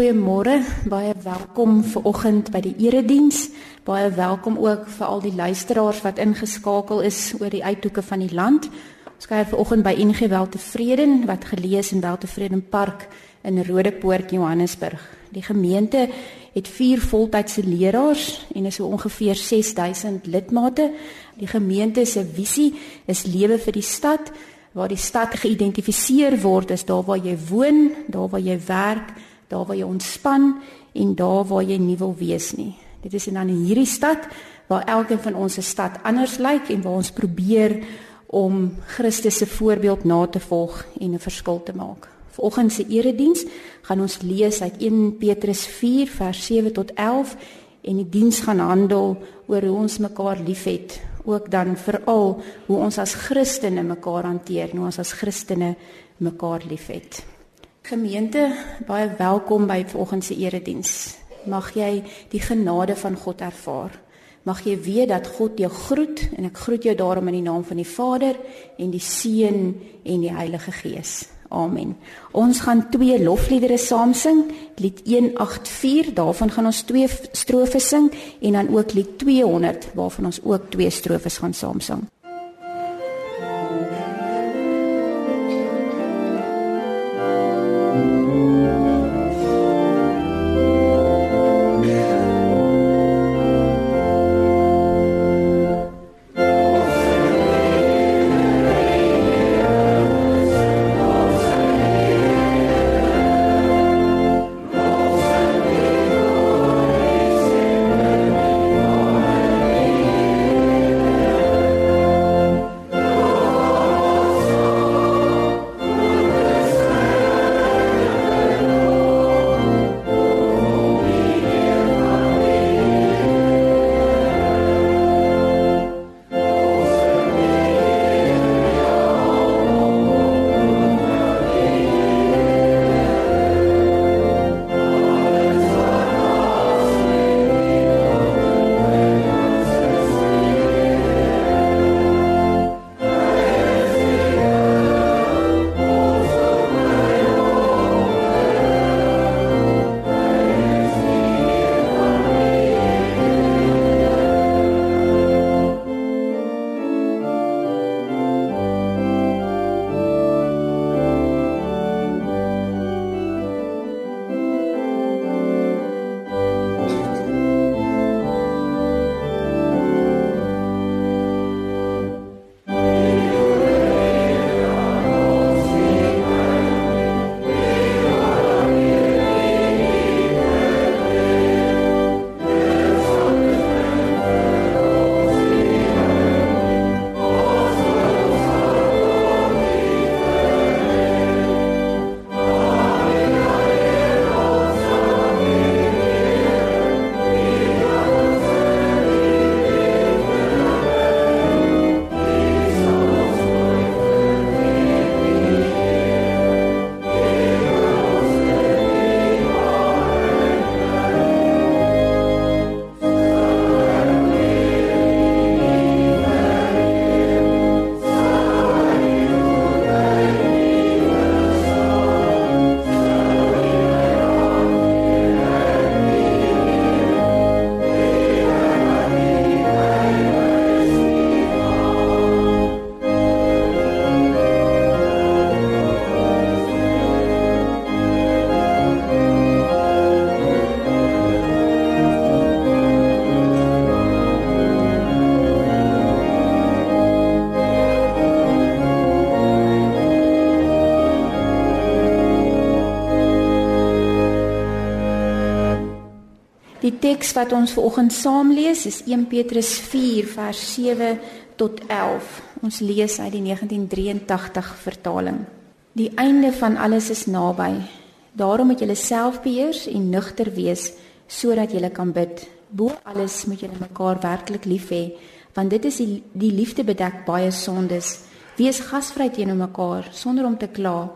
Goeiemôre, baie welkom ver oggend by die erediens. Baie welkom ook vir al die luisteraars wat ingeskakel is oor die uithoeke van die land. Ons kuier ver oggend by NG Weltevreden wat gelees in Weltevreden Park in Rodepoort, Johannesburg. Die gemeente het 4 voltydse leraars en is so ongeveer 6000 lidmate. Die gemeente se visie is lewe vir die stad waar die stad geïdentifiseer word as daar waar jy woon, daar waar jy werk, daar waar jy ontspan en daar waar jy nie wil wees nie. Dit is dan in hierdie stad waar elkeen van ons se stad anders lyk en waar ons probeer om Christus se voorbeeld na te volg en 'n verskil te maak. Vanoggend se erediens gaan ons lees uit 1 Petrus 4 vers 7 tot 11 en die diens gaan handel oor hoe ons mekaar liefhet, ook dan veral hoe ons as Christene mekaar hanteer, hoe ons as Christene mekaar liefhet. Gemeente, baie welkom by vanoggend se erediens. Mag jy die genade van God ervaar. Mag jy weet dat God jou groet en ek groet jou daarom in die naam van die Vader en die Seun en die Heilige Gees. Amen. Ons gaan twee lofliedere saam sing. Lied 184, daarvan gaan ons twee strofes sing en dan ook lied 200 waarvan ons ook twee strofes gaan saam sing. Teks wat ons ver oggend saam lees is 1 Petrus 4 vers 7 tot 11. Ons lees uit die 1983 vertaling. Die einde van alles is naby. Daarom moet julle self beheers en nugter wees sodat julle kan bid. Bo alles moet julle mekaar werklik lief hê, want dit is die, die liefde bedek baie sondes. Wees gasvry teenoor mekaar sonder om te kla.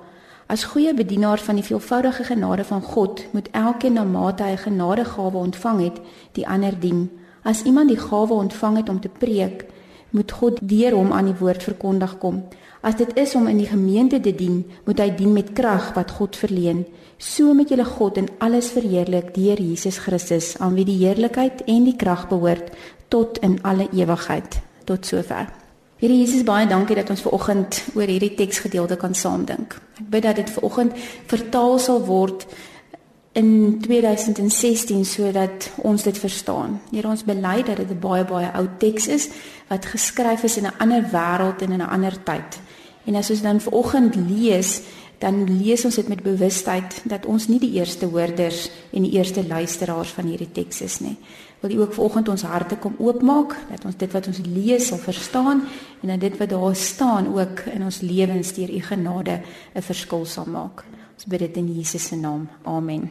As goeie bedienaar van die veelvoudige genade van God, moet elkeen na mate hy genadegawe ontvang het, die ander dien. As iemand die gawe ontvang het om te preek, moet God deur hom aan die woord verkondig kom. As dit is om in die gemeente te dien, moet hy dien met krag wat God verleen. So moet julle God in alles verheerlik deur Jesus Christus, aan wie die heerlikheid en die krag behoort tot in alle ewigheid. Tot sover. Here Jesus, baie dankie dat ons ver oggend oor hierdie teksgedeelte kan saamdink. Ek bid dat dit ver oggend vertaal sal word in 2016 sodat ons dit verstaan. Here ons bely dat dit 'n baie baie ou teks is wat geskryf is in 'n ander wêreld en in 'n ander tyd. En as ons dan vanoggend lees, dan lees ons dit met bewustheid dat ons nie die eerste hoorders en die eerste luisteraars van hierdie teks is nie. Wil U ook vanoggend ons harte kom oopmaak dat ons dit wat ons lees sal verstaan en dat dit wat daar staan ook in ons lewens deur U genade 'n verskil sal maak. Ons bid dit in Jesus se naam. Amen.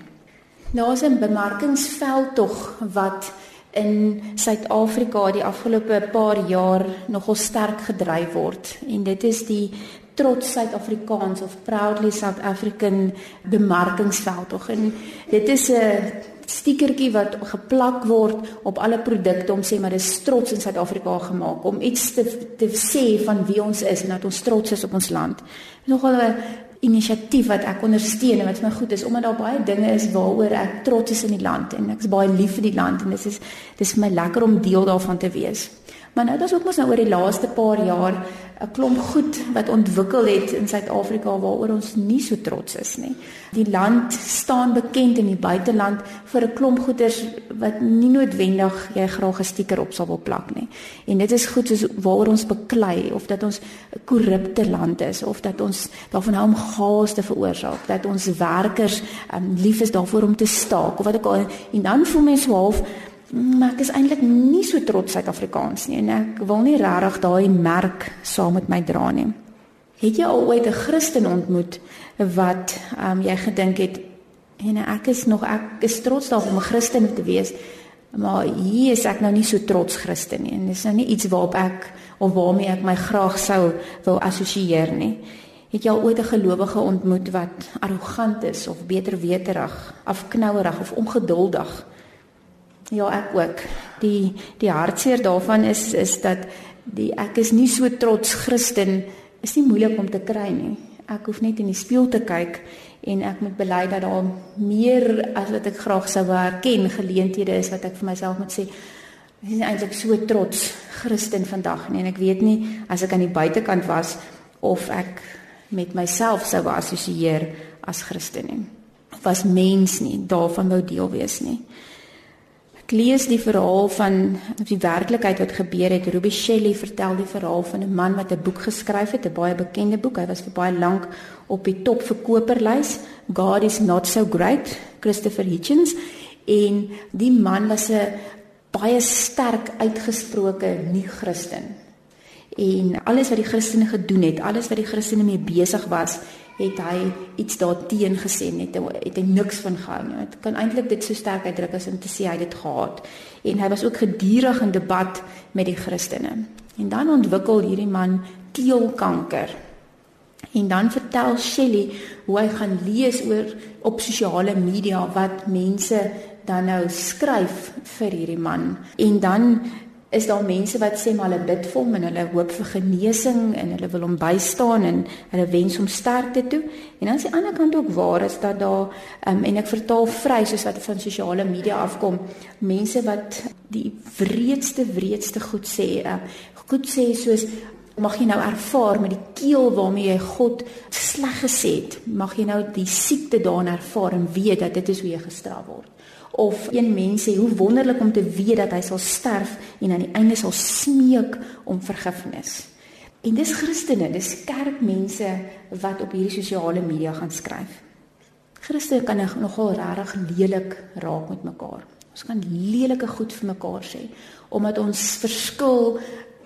Daar's 'n bemarkingsveld tog wat in Suid-Afrika die afgelope paar jaar nogal sterk gedryf word en dit is die trots Suid-Afrikaans of proudly South African bemarkingsveld tog en dit is 'n stiekertjie wat geplak word op alle produkte om sê maar dis trots in Suid-Afrika gemaak om iets te te sê van wie ons is en dat ons trots is op ons land. Nogal 'n inisiatief wat ek ondersteun en wat vir my goed is omdat daar baie dinge is waaroor ek trots is in die land en ek is baie lief vir die land en dit is dis vir my lekker om deel daarvan te wees. Maar nou dat ons mos nou oor die laaste paar jaar 'n klomp goed wat ontwikkel het in Suid-Afrika waaroor ons nie so trots is nie. Die land staan bekend in die buiteland vir 'n klomp goeders wat nie noodwendig jy graag 'n stiker op sal wil plak nie. En dit is goed soos waaroor ons beklei of dat ons 'n korrupte land is of dat ons daarvan hou om chaos te veroorsaak, dat ons werkers um, lief is daarvoor om te staak of wat ook al. En dan voel mense half maar ek is eintlik nie so trots Suid-Afrikaans nie en ek wil nie regtig daai merk saam met my dra nie. Het jy al ooit 'n Christen ontmoet wat ehm um, jy gedink het en ek is nog ek is trots daarop om 'n Christen te wees, maar hier is ek nou nie so trots Christen nie en dis nou nie iets waarop ek of waarmee ek my graag sou wil assosieer nie. Het jy al ooit 'n gelowige ontmoet wat arrogant is of beter weterig, afknouerig of ongeduldig? Ja, ek ook. Die die hartseer daarvan is is dat die ek is nie so trots Christen is nie moeilik om te kry nie. Ek hoef net in die spieël te kyk en ek moet bely dat daar meer as wat ek graag sou wou erken geleenthede is wat ek vir myself moet sê ek is eintlik so trots Christen vandag nie en ek weet nie as ek aan die buitekant was of ek met myself sou assosieer as Christen nie. Of as mens nie, daarvan wou deel wees nie lees die verhaal van die werklikheid wat gebeur het. Ruby Shelley vertel die verhaal van 'n man wat 'n boek geskryf het, 'n baie bekende boek. Hy was vir baie lank op die topverkoperlys. God is not so great, Christopher Hitchens. En die man was 'n baie sterk uitgesproke nie-Christen. En alles wat die Christene gedoen het, alles wat die Christene mee besig was, het hy iets daarteen gesê net het hy niks van gehou nie. Dit kan eintlik dit so sterk uitdruk as om te sê hy het dit gehaat. En hy was ook gedurig in debat met die Christene. En dan ontwikkel hierdie man keelkanker. En dan vertel Shelley hoe hy gaan lees oor op sosiale media wat mense dan nou skryf vir hierdie man. En dan is daar mense wat sê maar hulle bid vir hom en hulle hoop vir genesing en hulle wil hom bystaan en hulle wens hom sterkte toe. En dan is die ander kant ook waar is dat daar um, en ek vertaal vry soos wat van sosiale media afkom, mense wat die wreedste wreedste goed sê, uh, goed sê soos mag jy nou ervaar met die keel waarmee jy God sleg gesê het, mag jy nou die siekte daarin ervaar en weet dat dit is hoe jy gestraf word of een mens sê hoe wonderlik om te weet dat hy sal sterf en aan die einde sal smeek om vergifnis. En dis Christene, dis kerkmense wat op hierdie sosiale media gaan skryf. Christene kan nogal regtig lelik raak met mekaar. Ons kan lelike goed vir mekaar sê omdat ons verskil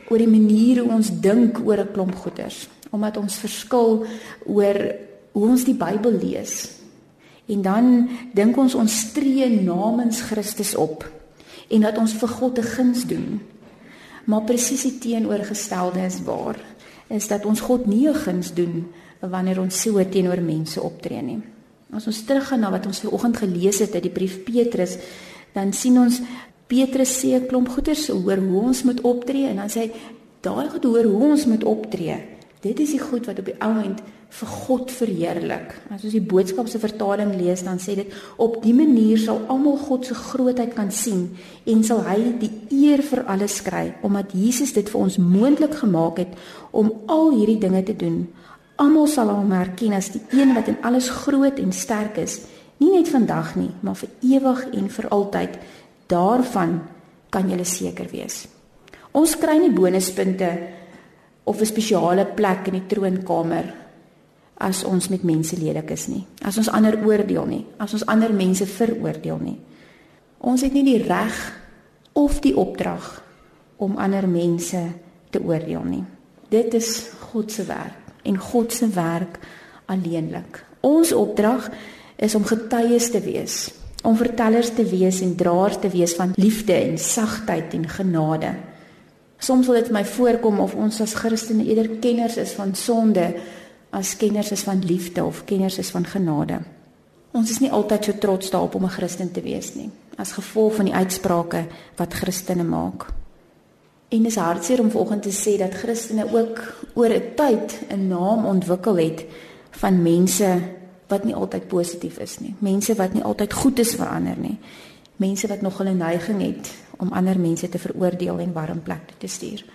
oor die manier hoe ons dink oor 'n klomp goeters, omdat ons verskil oor hoe ons die Bybel lees, En dan dink ons ons tree namens Christus op en dat ons vir God 'n guns doen. Maar presies die teenoorgestelde is waar, is dat ons God nie 'n guns doen wanneer ons so teenoor mense optree nie. As ons teruggaan na wat ons ver oggend gelees het uit die brief Petrus, dan sien ons Petrus sê 'n klomp goeters oor hoe ons moet optree en dan sê hy daai goed hoor hoe ons moet optree. Dit is die goed wat op die ou end vir God verheerlik. As ons die boodskap se vertaling lees, dan sê dit op die manier sal almal God se grootheid kan sien en sal hy die eer vir alles kry omdat Jesus dit vir ons moontlik gemaak het om al hierdie dinge te doen. Almal sal hom herken as die een wat in alles groot en sterk is, nie net vandag nie, maar vir ewig en vir altyd. Daarvan kan jy seker wees. Ons kry nie bonuspunte of 'n spesiale plek in die troonkamer as ons met mense lelik is nie. As ons ander oordeel nie, as ons ander mense veroordeel nie. Ons het nie die reg of die opdrag om ander mense te oordeel nie. Dit is God se werk en God se werk alleenlik. Ons opdrag is om getuies te wees, om vertellers te wees en draers te wees van liefde en sagtheid en genade. Soms wil dit my voorkom of ons as Christene eerder kenners is van sonde as kenners is van liefde of kenners is van genade. Ons is nie altyd so trots daarop om 'n Christen te wees nie, as gevolg van die uitsprake wat Christene maak. En dis hartseer om vanoggend te sê dat Christene ook oor 'n tyd 'n naam ontwikkel het van mense wat nie altyd positief is nie, mense wat nie altyd goed is vir ander nie. Mense wat nog hulle neiging het om ander mense te veroordeel en warm plek te stuur.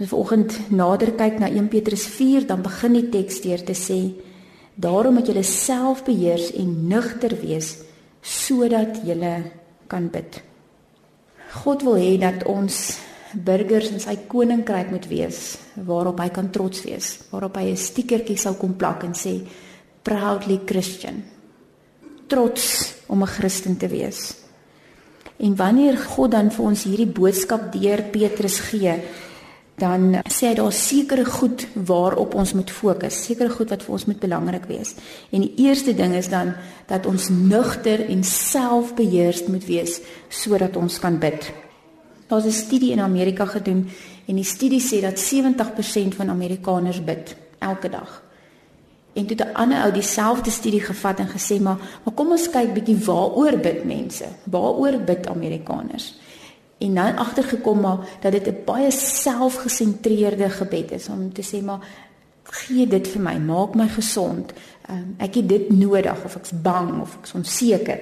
As vanoggend nader kyk na 1 Petrus 4, dan begin die teks deur te sê: "Daarom moet julle self beheers en nugter wees sodat julle kan bid." God wil hê dat ons burgers in sy koninkryk moet wees waarop hy kan trots wees, waarop hy 'n stiekertjie sou kom plak en sê proudly Christian. Trots om 'n Christen te wees. En wanneer God dan vir ons hierdie boodskap deur Petrus gee, dan sê hy daar sekere goed waarop ons moet fokus, sekere goed wat vir ons moet belangrik wees. En die eerste ding is dan dat ons nugter en selfbeheerst moet wees sodat ons kan bid. Daar's 'n studie in Amerika gedoen en die studie sê dat 70% van Amerikaners bid elke dag. En toe 'n ander ou dieselfde studie gevat en gesê maar, maar kom ons kyk bietjie waaroor bid mense? Waaroor bid Amerikaners? En dan agtergekom maar dat dit 'n baie selfgesentreerde gebed is om te sê maar gee dit vir my, maak my gesond. Um, ek het dit nodig of ek's bang of ek's onseker.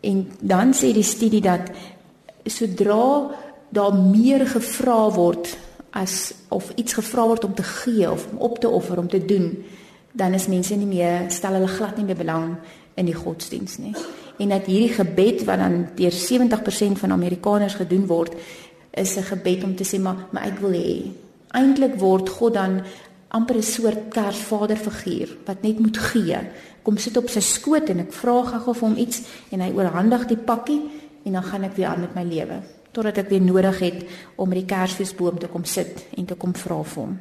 En dan sê die studie dat sodra daar meer gevra word as of iets gevra word om te gee of om op te offer om te doen, dan is mense nie meer stel hulle glad nie meer belang in die godsdiens nie en dat hierdie gebed wat dan deur 70% van Amerikaners gedoen word is 'n gebed om te sê maar maar ek wil hê eintlik word God dan amper 'n soort kersvaderfiguur wat net moet gee. Kom sit op sy skoot en ek vra gou vir hom iets en hy oorhandig die pakkie en dan gaan ek weer aan met my lewe totdat ek weer nodig het om by die kersfeesboom te kom sit en te kom vra vir hom.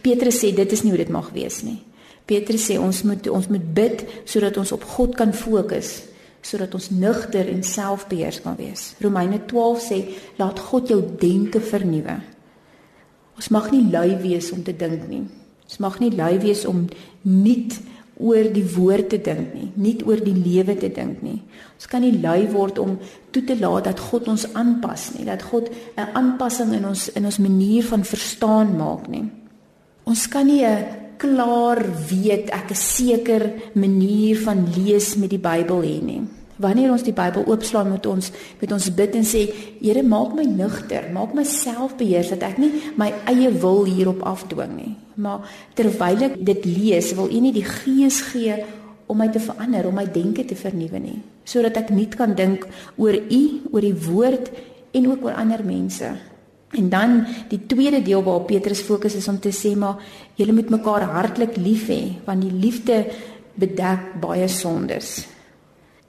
Petrus sê dit is nie hoe dit mag wees nie. Petrus sê ons moet ons moet bid sodat ons op God kan fokus sodat ons nugter en selfbeheers kan wees. Romeine 12 sê laat God jou denke vernuwe. Ons mag nie lui wees om te dink nie. Ons mag nie lui wees om nie oor die woord te dink nie, nie oor die lewe te dink nie. Ons kan nie lui word om toe te laat dat God ons aanpas nie, dat God 'n aanpassing in ons in ons manier van verstaan maak nie. Ons kan nie 'n klaar weet ek 'n seker manier van lees met die Bybel hê nie. Wanneer ons die Bybel oopslaan met ons met ons bid en sê Here maak my nugter, maak my selfbeheers dat ek nie my eie wil hierop afdwing nie. Maar terwyl ek dit lees, wil U nie die Gees gee om my te verander, om my denke te vernuwe nie, sodat ek nuut kan dink oor U, oor die woord en ook oor ander mense. En dan die tweede deel waar Petrus fokus is om te sê maar julle moet mekaar hartlik lief hê want die liefde bedek baie sondes.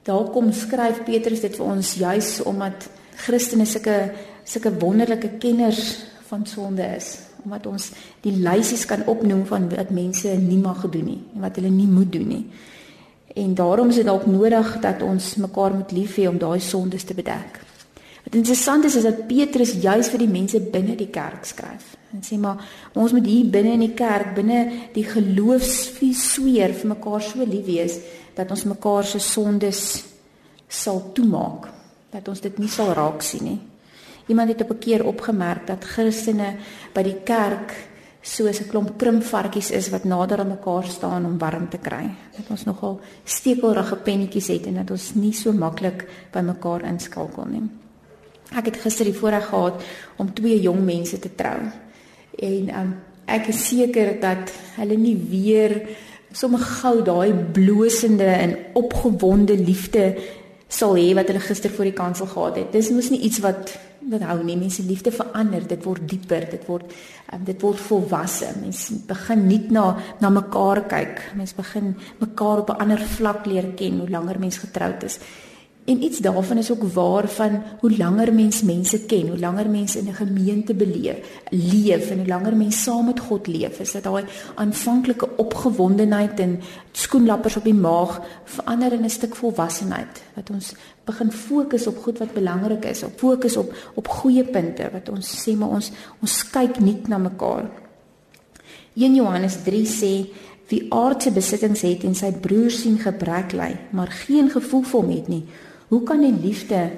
Daar kom skryf Petrus dit vir ons juis omdat Christene sulke sulke wonderlike kenners van sonde is omdat ons die lysies kan opnoem van wat mense nie mag doen nie en wat hulle nie moet doen nie. En daarom is dit dalk nodig dat ons mekaar moet lief hê om daai sondes te bedek. Wat interessant is is dat Petrus juis vir die mense binne die kerk skryf. En sê maar ons moet hier binne in die kerk, binne die geloofsfeesweer vir mekaar so lief wees dat ons mekaar se sondes sal toemaak, dat ons dit nie sal raak sien nie. Iemand het op 'n keer opgemerk dat Christene by die kerk soos 'n klomp krimpvarkies is wat nader aan mekaar staan om warm te kry. Dat ons nogal stekelrige pennetjies het en dat ons nie so maklik by mekaar inskakel nie. Ek het gister die voorreg gehad om twee jong mense te trou. En um, ek is seker dat hulle nie weer sommer gou daai blosende en opgewonde liefde sal hê wat hulle gister voor die kansel gehad het. Dis mos nie iets wat wat hou nie. Mense liefde verander, dit word dieper, dit word um, dit word volwasse. Mense begin nie na na mekaar kyk. Mense begin mekaar op 'n ander vlak leer ken hoe langer mens getroud is. En iets daarvan is ook waar van hoe langer mens mense ken, hoe langer mense in 'n gemeente beleef, leef en hoe langer mens saam met God leef, is dit daai aanvanklike opgewondenheid en skoenlappers op die maag verander in 'n stuk volwassenheid wat ons begin fokus op goed wat belangrik is, op fokus op op goeie punte wat ons sê maar ons ons kyk nie na mekaar. 1 Johannes 3 sê wie aardse besittings het en sy broer sien gebrek ly, maar geen gevoel vir hom het nie, Hoe kan die liefde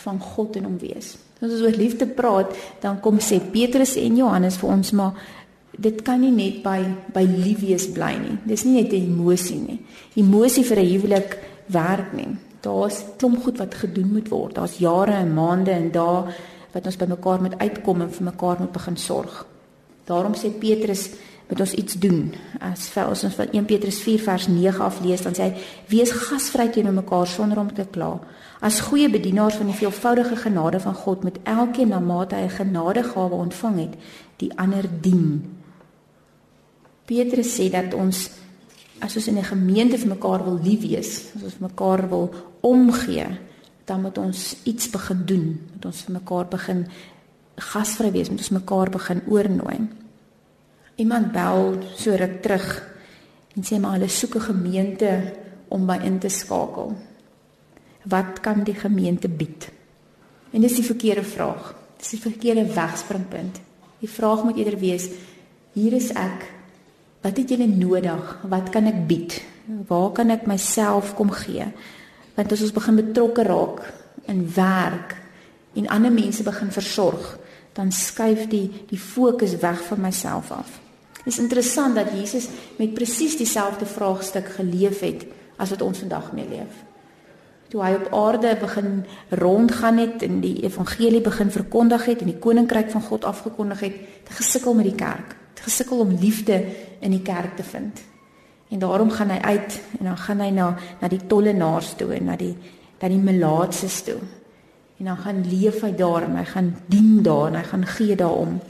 van God in hom wees? As ons oor liefde praat, dan kom sê Petrus en Johannes vir ons maar dit kan nie net by by lief wees bly nie. Dis nie net 'n emosie nie. Emosie vir 'n huwelik werk nie. Daar's klomp goed wat gedoen moet word. Daar's jare en maande en dae wat ons by mekaar moet uitkom en vir mekaar moet begin sorg. Daarom sê Petrus moet ons iets doen. As ons ons van 1 Petrus 4 vers 9 af lees, dan sê hy: "Wees gasvry teenoor mekaar sonder om te kla." As goeie bedienaars van die veelvoudige genade van God met elkeen na mate hy 'n genadegawe ontvang het, die ander dien. Petrus sê dat ons as ons in 'n gemeente vir mekaar wil lief wees, as ons mekaar wil omgee, dan moet ons iets begin doen, moet ons vir mekaar begin gasvry wees, moet ons mekaar begin oornooi. Iemand bel so ruk terug en sê maar hulle soek 'n gemeente om by in te skakel wat kan die gemeente bied? En dis die verkeerde vraag. Dis die verkeerde wegspringpunt. Die vraag moet eerder wees: Hier is ek. Wat het julle nodig? Wat kan ek bied? Waar kan ek myself kom gee? Want as ons begin betrokke raak in werk en ander mense begin versorg, dan skuif die die fokus weg van myself af. Dit is interessant dat Jesus met presies dieselfde vraagstuk geleef het as wat ons vandag mee leef toe hy op aarde begin rondgaan het en die evangelie begin verkondig het en die koninkryk van God afgekondig het, het gesukkel met die kerk. Het gesukkel om liefde in die kerk te vind. En daarom gaan hy uit en dan gaan hy na na die tollenaars toe en na die na die melaatses toe. En dan gaan leef hy daar en hy gaan dien daar en hy gaan gee daarom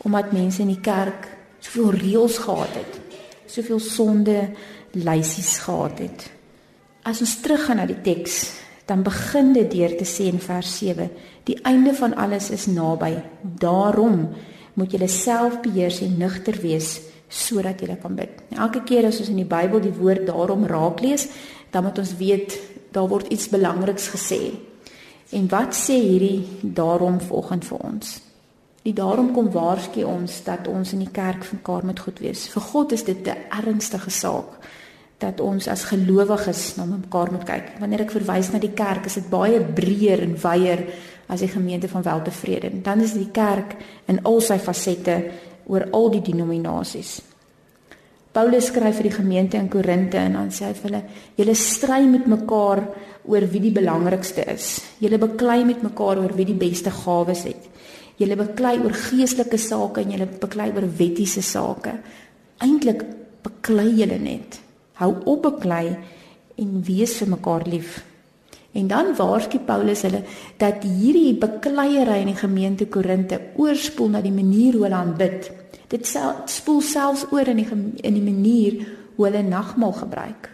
omdat mense in die kerk soveel reëls gehad het. Soveel sonde lysies gehad het. As ons teruggaan na die teks, dan begin dit deur te sê in vers 7: Die einde van alles is naby. Daarom moet julle self beheers en nugter wees sodat julle kan bid. Elke keer as ons in die Bybel die woord daarom raak lees, dan moet ons weet daar word iets belangriks gesê. En wat sê hierdie daarom volgens vir ons? Die daarom kom waarsku ons dat ons in die kerk van mekaar moet goed wees. Vir God is dit 'n ernstige saak dat ons as gelowiges na mekaar moet kyk. Wanneer ek verwys na die kerk, is dit baie breër en wyeer as die gemeente van weltevrede. Dan is die kerk in al sy fasette oor al die denominasies. Paulus skryf vir die gemeente in Korinte en dan sê hy vir hulle: "Julle stry met mekaar oor wie die belangrikste is. Julle beklei met mekaar oor wie die beste gawes het. Julle beklei oor geestelike sake en julle beklei oor wettiese sake. Eintlik beklei julle net hou op beklei en wees vir mekaar lief. En dan waarsku Paulus hulle dat hierdie bekleierery in die gemeente Korinte oorspoel na die manier hoe hulle aanbid. Dit spoel selfs oor in die in die manier hoe hulle nagmaal gebruik.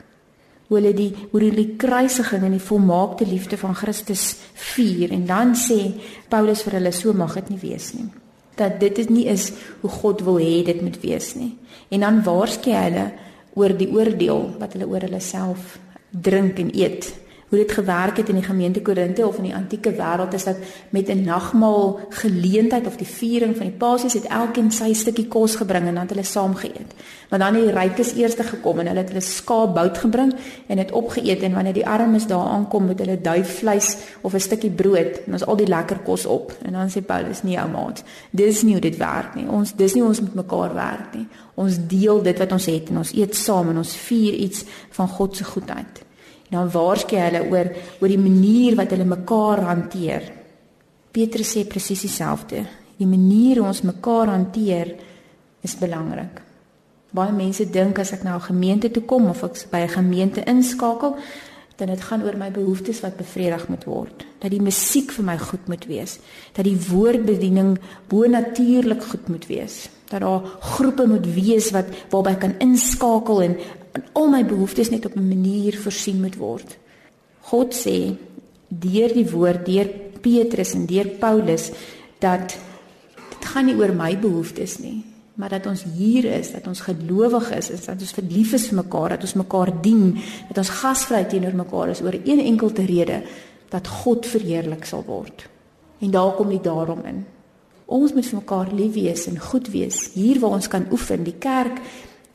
Hoe hulle die hoe hulle die kruisiging en die volmaakte liefde van Christus vier en dan sê Paulus vir hulle so mag dit nie wees nie. Dat dit is nie is hoe God wil hê dit moet wees nie. En dan waarsku hy hulle oor die oordeel wat hulle oor hulle self drink en eet, hoe dit gewerk het in die gemeente Korinte of in die antieke wêreld is dat met 'n nagmaal geleentheid of die viering van die Pasies het elkeen sy stukkie kos gebring en dan het hulle saam geëet. Want dan het die rykes eerste gekom en hulle het hulle skaapbout gebring en dit opgeëet en wanneer die armes daar aankom met hulle duifvleis of 'n stukkie brood en ons al die lekker kos op. En dan sê Paulus nie ou maat, dis nie hoe dit werk nie. Ons dis nie hoe ons met mekaar werk nie. Ons deel dit wat ons het en ons eet saam en ons vier iets van God se goedheid. Dan waarskei hulle oor oor die manier wat hulle mekaar hanteer. Petrus sê presies dieselfde. Die manier hoe ons mekaar hanteer is belangrik. Baie mense dink as ek na 'n gemeente toe kom of ek by 'n gemeente inskakel, dan dit gaan oor my behoeftes wat bevredig moet word. Dat die musiek vir my goed moet wees, dat die woordbediening bo-natuurlik goed moet wees, dat daar groepe moet wees wat waarby ek kan inskakel en en al my behoeftes net op 'n manier voorsien moet word. God sê deur die woord deur Petrus en deur Paulus dat dit gaan nie oor my behoeftes nie, maar dat ons hier is, dat ons gelowig is, is dat ons verlief is vir mekaar, dat ons mekaar dien, dat ons gasvry teenoor mekaar is oor een enkelte rede dat God verheerlik sal word. En daar kom dit daarom in. Ons moet vir mekaar lief wees en goed wees. Hier waar ons kan oefen, die kerk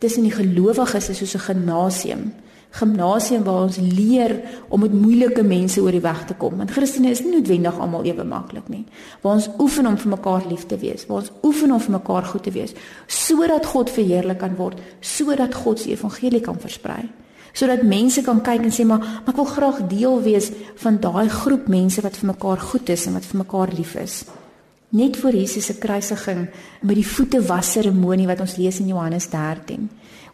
tussen die gelowiges is soos 'n gimnasium. Gimnasium waar ons leer om met moeilike mense oor die weg te kom. Want Christene is nie noodwendig almal ewe maklik nie. Waar ons oefen om vir mekaar lief te wees, waar ons oefen om vir mekaar goed te wees, sodat God verheerlik kan word, sodat God se evangelie kan versprei. Sodat mense kan kyk en sê maar, maar ek wil graag deel wees van daai groep mense wat vir mekaar goed is en wat vir mekaar lief is net voor Jesus se kruisiging met die voete was seremonie wat ons lees in Johannes 13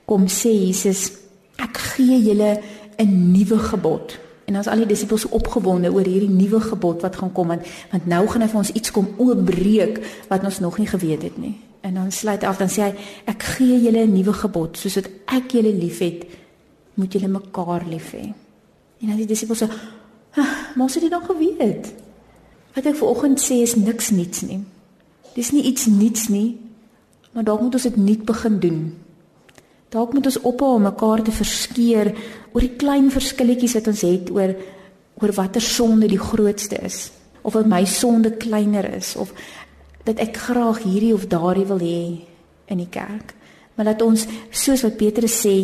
kom sê Jesus ek gee julle 'n nuwe gebod. En ons al die disippels opgewonde oor hierdie nuwe gebod wat gaan kom want want nou gaan hy vir ons iets kom oopbreek wat ons nog nie geweet het nie. En dan sluit af dan sê hy ek gee julle 'n nuwe gebod soos wat ek julle liefhet moet julle mekaar lief hê. En dan die disippels sê maar het dit nog geweet Wat ek vanoggend sê is niks niets nie. Dis nie iets niets nie, maar dalk moet ons dit nuut begin doen. Dalk moet ons ophou om mekaar te verskeer oor die klein verskilletjies wat ons het oor oor watter sonde die grootste is of wat my sonde kleiner is of dat ek graag hierdie of daardie wil hê in die kerk. Maar laat ons soos wat Petrus sê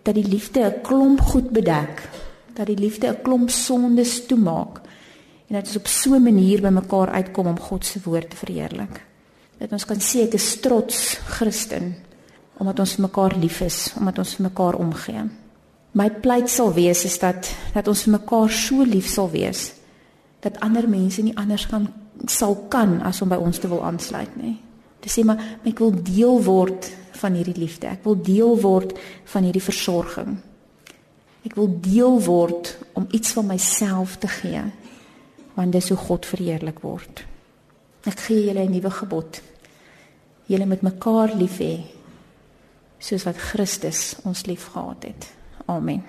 dat die liefde 'n klomp goed bedek, dat die liefde 'n klomp sondes toemaak en dat ons op so 'n manier by mekaar uitkom om God se woord te verheerlik. Dat ons kan sê ek is trots Christen omdat ons vir mekaar lief is, omdat ons vir mekaar omgee. My pleit sal wees is dat dat ons vir mekaar so lief sal wees dat ander mense nie anders kan sal kan as om by ons te wil aansluit nie. Dit sê maar ek wil deel word van hierdie liefde. Ek wil deel word van hierdie versorging. Ek wil deel word om iets van myself te gee want dis hoe God verheerlik word. Ek gee julle 'n nuwe gebod. Julle moet mekaar lief hê soos wat Christus ons liefgehad het. Amen.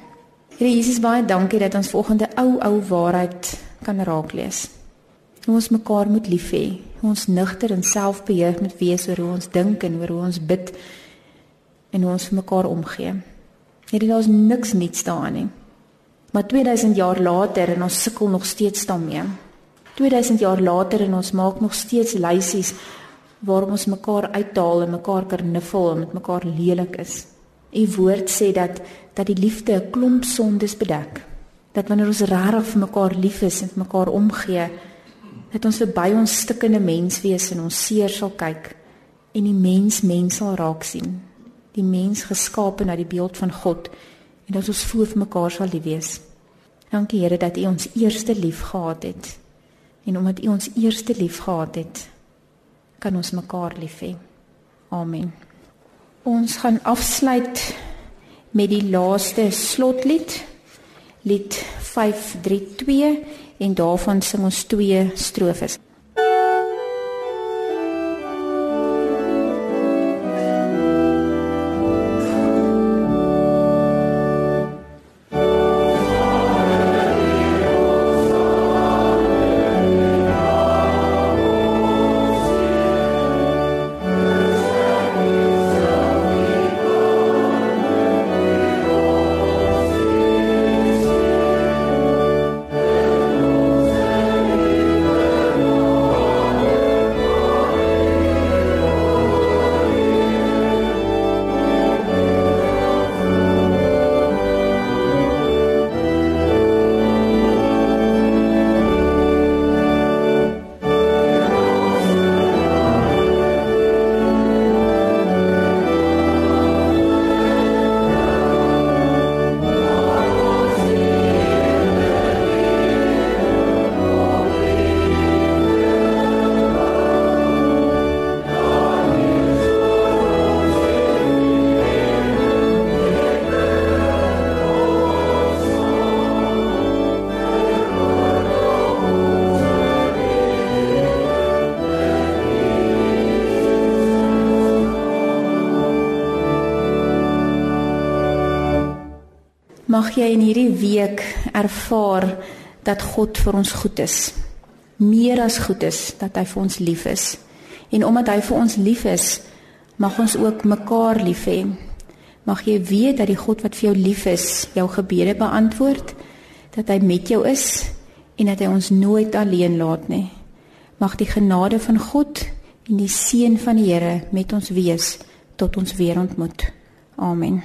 Here Jesus, baie dankie dat ons volgende ou ou waarheid kan raak lees. Hoe ons mekaar moet lief hê, hoe ons nugter en selfbeheer moet wees oor hoe ons dink en oor hoe ons bid en hoe ons vir mekaar omgee. Hierdie daar's niks niets daarin nie. Maar 2000 jaar later en ons sukkel nog steeds daarmee. 2000 jaar later en ons maak nog steeds lysies waarom ons mekaar uithaal en mekaar karnuffel en met mekaar lelik is. U woord sê dat dat die liefde 'n klomp sondes bedek. Dat wanneer ons regtig vir mekaar lief is en mekaar omgee, dat ons verby ons stikkende menswees en ons seer sal kyk en die mens mens sal raak sien. Die mens geskape na die beeld van God en dat ons voor vir mekaar sal lief wees. Dankie Here dat U ons eerste lief gehad het. En omdat U ons eerste lief gehad het, kan ons mekaar lief hê. Amen. Ons gaan afsluit met die laaste slotlied, lied 532 en daarvan sing ons twee strofes. Mag jy in hierdie week ervaar dat God vir ons goed is. Meer as goed is dat hy vir ons lief is. En omdat hy vir ons lief is, mag ons ook mekaar lief hê. Mag jy weet dat die God wat vir jou lief is, jou gebede beantwoord, dat hy met jou is en dat hy ons nooit alleen laat nie. Mag die genade van God en die seën van die Here met ons wees tot ons weer ontmoet. Amen.